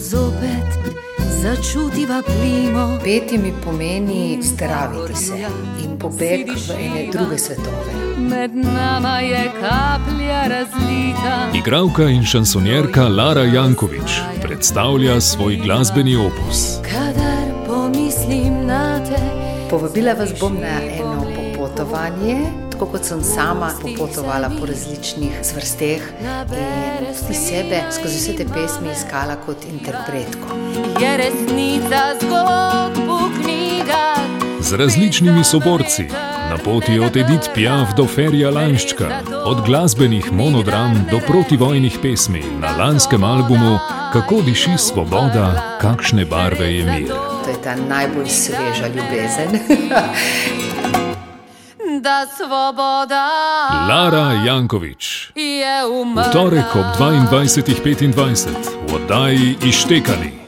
zopet začutiva plimo. Peti mi pomeni zdraviti se in pobeg v ene druge svetove. Med nama je kaplja razlita. Igravka in šansonjerka Lara Jankovič predstavlja svoj glasbeni opus. Kadar pomislim na te, Povabila vas bom na eno popotovanje, tako kot sem sama popotovala po različnih zvrsteh in tudi sebe skozi vse te pesmi iskala kot interpretko. je resnica zgodb v knjigah. Z različnimi soborci, na poti od Edith Piaf do Ferija Lanščka, od glasbenih monodram do protivojnih pesmi na lanskem albumu Kako diši svoboda, kakšne barve je mir. To je ta najbolj sveža ljubezen. Da svoboda Lara Jankovič. je umrla. V torek ob 22.25 v oddaji Ištekani.